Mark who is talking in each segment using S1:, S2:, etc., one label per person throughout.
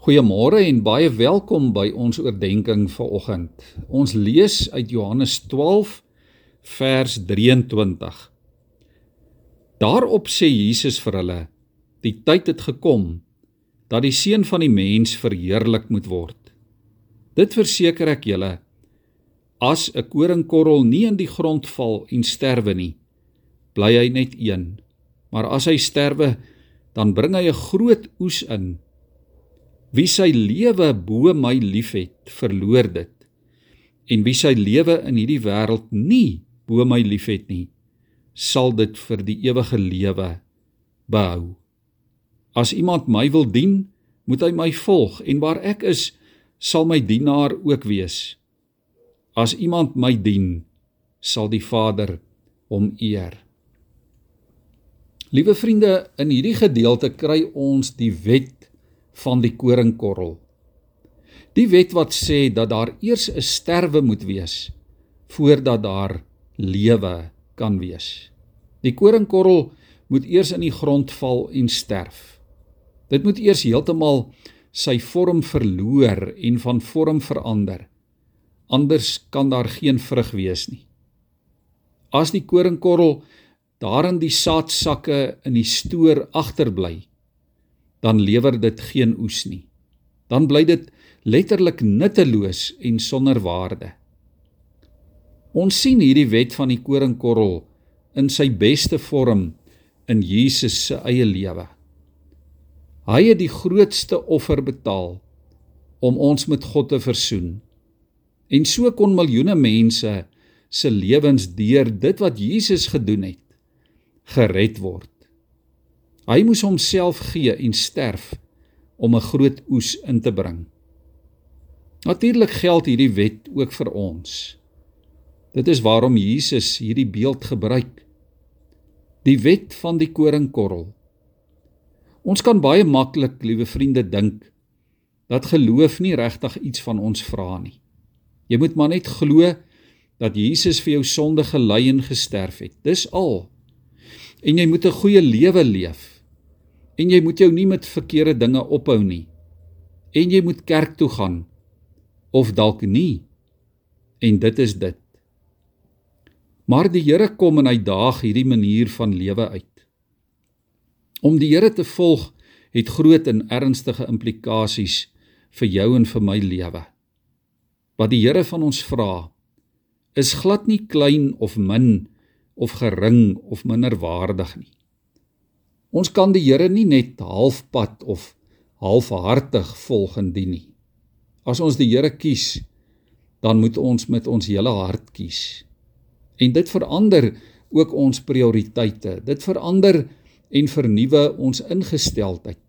S1: Goeiemôre en baie welkom by ons oordeenking vir oggend. Ons lees uit Johannes 12 vers 23. Daarop sê Jesus vir hulle: Die tyd het gekom dat die seun van die mens verheerlik moet word. Dit verseker ek julle, as 'n koringkorrel nie in die grond val en sterwe nie, bly hy net een. Maar as hy sterwe, dan bring hy 'n groot oes in. Wie sy lewe bo my liefhet, verloor dit. En wie sy lewe in hierdie wêreld nie bo my liefhet nie, sal dit vir die ewige lewe behou. As iemand my wil dien, moet hy my volg en waar ek is, sal my dienaar ook wees. As iemand my dien, sal die Vader hom eer. Liewe vriende, in hierdie gedeelte kry ons die wet van die koringkorrel. Die wet wat sê dat daar eers 'n sterwe moet wees voordat daar lewe kan wees. Die koringkorrel moet eers in die grond val en sterf. Dit moet eers heeltemal sy vorm verloor en van vorm verander. Anders kan daar geen vrug wees nie. As die koringkorrel daarin die saadsakke in die stoor agterbly, dan lewer dit geen oes nie. Dan bly dit letterlik nutteloos en sonder waarde. Ons sien hierdie wet van die koringkorrel in sy beste vorm in Jesus se eie lewe. Hy het die grootste offer betaal om ons met God te versoen. En so kon miljoene mense se lewens deur dit wat Jesus gedoen het gered word. Hy moes homself gee en sterf om 'n groot oes in te bring. Natuurlik geld hierdie wet ook vir ons. Dit is waarom Jesus hierdie beeld gebruik. Die wet van die koringkorrel. Ons kan baie maklik, liewe vriende, dink dat geloof nie regtig iets van ons vra nie. Jy moet maar net glo dat Jesus vir jou sonde gelei en gesterf het. Dis al. En jy moet 'n goeie lewe leef en jy moet jou nie met verkeerde dinge ophou nie. En jy moet kerk toe gaan of dalk nie. En dit is dit. Maar die Here kom en hy daag hierdie manier van lewe uit. Om die Here te volg het groot en ernstige implikasies vir jou en vir my lewe. Wat die Here van ons vra is glad nie klein of min of gering of minderwaardig nie. Ons kan die Here nie net halfpad of halfhartig volg en dien nie. As ons die Here kies, dan moet ons met ons hele hart kies. En dit verander ook ons prioriteite. Dit verander en vernuwe ons ingesteldheid.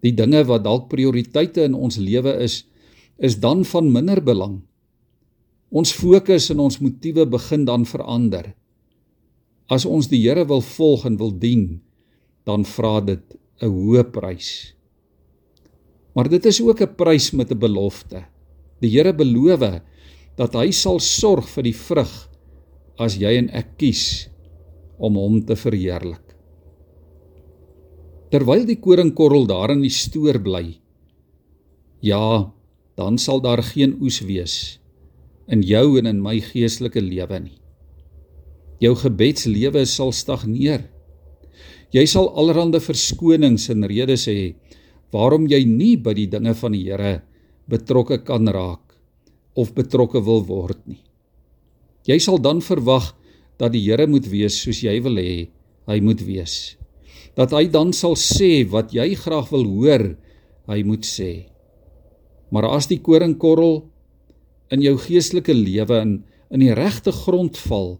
S1: Die dinge wat dalk prioriteite in ons lewe is, is dan van minder belang. Ons fokus en ons motiewe begin dan verander. As ons die Here wil volg en wil dien, dan vra dit 'n hoë prys. Maar dit is ook 'n prys met 'n belofte. Die Here beloof dat hy sal sorg vir die vrug as jy en ek kies om hom te verheerlik. Terwyl die koringkorrel daar in die stoor bly, ja, dan sal daar geen oes wees in jou en in my geestelike lewe nie. Jou gebedslewe sal stagneer. Jy sal allerhande verskonings en redes hê waarom jy nie by die dinge van die Here betrokke kan raak of betrokke wil word nie. Jy sal dan verwag dat die Here moet wees soos jy wil hê hy moet wees. Dat hy dan sal sê wat jy graag wil hoor hy moet sê. Maar as die koringkorrel in jou geestelike lewe in in die regte grond val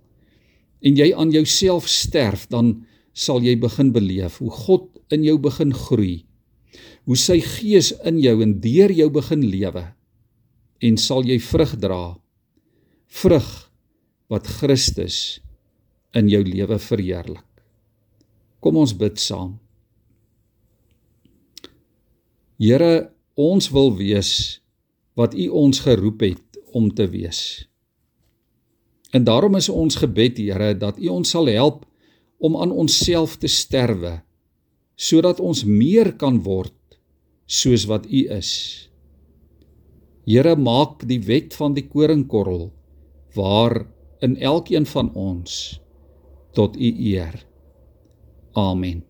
S1: en jy aan jouself sterf dan sal jy begin beleef hoe God in jou begin groei. Hoe sy gees in jou en deur jou begin lewe en sal jy vrug dra. Vrug wat Christus in jou lewe verheerlik. Kom ons bid saam. Here, ons wil wees wat U ons geroep het om te wees. En daarom is ons gebed, Here, dat U ons sal help om aan onsself te sterwe sodat ons meer kan word soos wat U is. Here maak die wet van die koringkorrel waar in elkeen van ons tot U eer. Amen.